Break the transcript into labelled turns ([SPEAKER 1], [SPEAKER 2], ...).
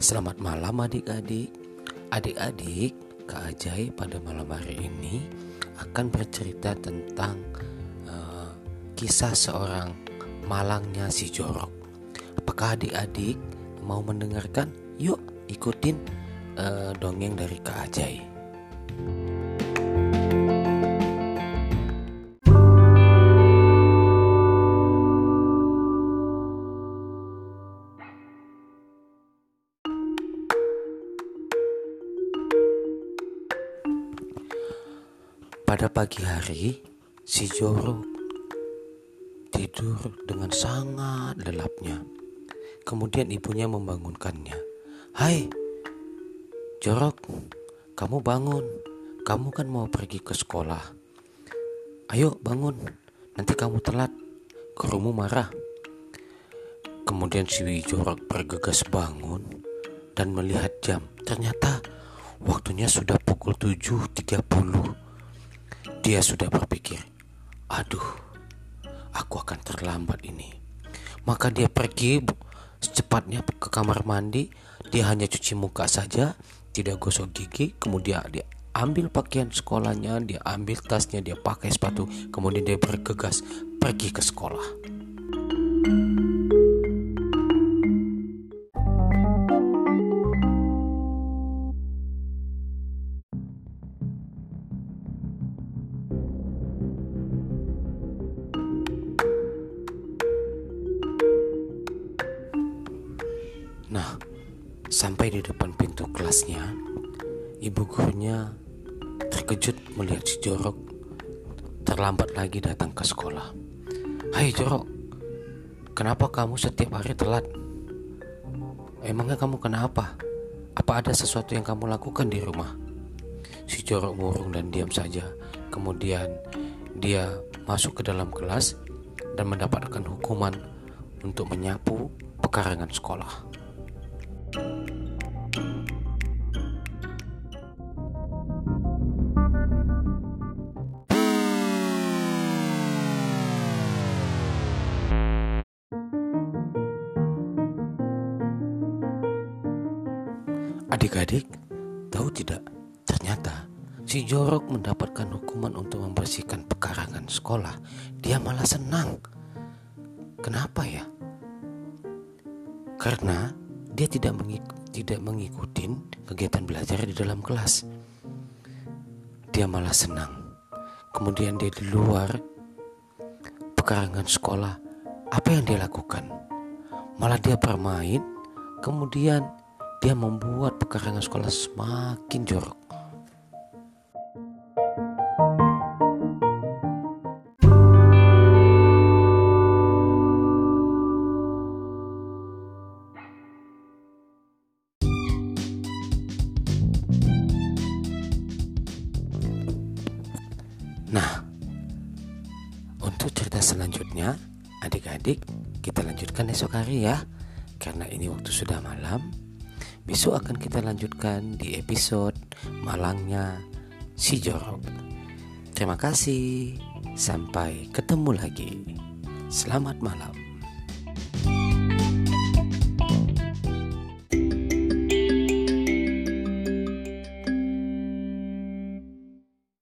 [SPEAKER 1] Selamat malam adik-adik. Adik-adik, Kak Ajai pada malam hari ini akan bercerita tentang uh, kisah seorang malangnya si Jorok. Apakah adik-adik mau mendengarkan? Yuk ikutin uh, dongeng dari Kak Ajai. Pada pagi hari, si Joro tidur dengan sangat lelapnya. Kemudian ibunya membangunkannya. Hai, Jorok, kamu bangun. Kamu kan mau pergi ke sekolah. Ayo bangun, nanti kamu telat. Gurumu marah. Kemudian si Jorok bergegas bangun dan melihat jam. Ternyata waktunya sudah pukul 7.30. Dia sudah berpikir, "Aduh, aku akan terlambat ini." Maka dia pergi secepatnya ke kamar mandi. Dia hanya cuci muka saja, tidak gosok gigi. Kemudian dia ambil pakaian sekolahnya, dia ambil tasnya, dia pakai sepatu. Kemudian dia bergegas pergi ke sekolah. Nah, sampai di depan pintu kelasnya, ibu gurunya terkejut melihat si Jorok terlambat lagi datang ke sekolah. Hai Jorok, kenapa kamu setiap hari telat? Emangnya kamu kenapa? Apa ada sesuatu yang kamu lakukan di rumah? Si Jorok murung dan diam saja. Kemudian dia masuk ke dalam kelas dan mendapatkan hukuman untuk menyapu pekarangan sekolah. Adik-adik, tahu tidak? Ternyata si Jorok mendapatkan hukuman untuk membersihkan pekarangan sekolah. Dia malah senang. Kenapa ya? Karena dia tidak mengik tidak mengikuti kegiatan belajar di dalam kelas. Dia malah senang. Kemudian dia di luar pekarangan sekolah. Apa yang dia lakukan? Malah dia bermain, kemudian dia membuat pekarangan sekolah semakin jorok. Nah, untuk cerita selanjutnya, adik-adik, kita lanjutkan esok hari ya. Karena ini waktu sudah malam, Besok akan kita lanjutkan di episode Malangnya si Jorok. Terima kasih. Sampai ketemu lagi. Selamat malam.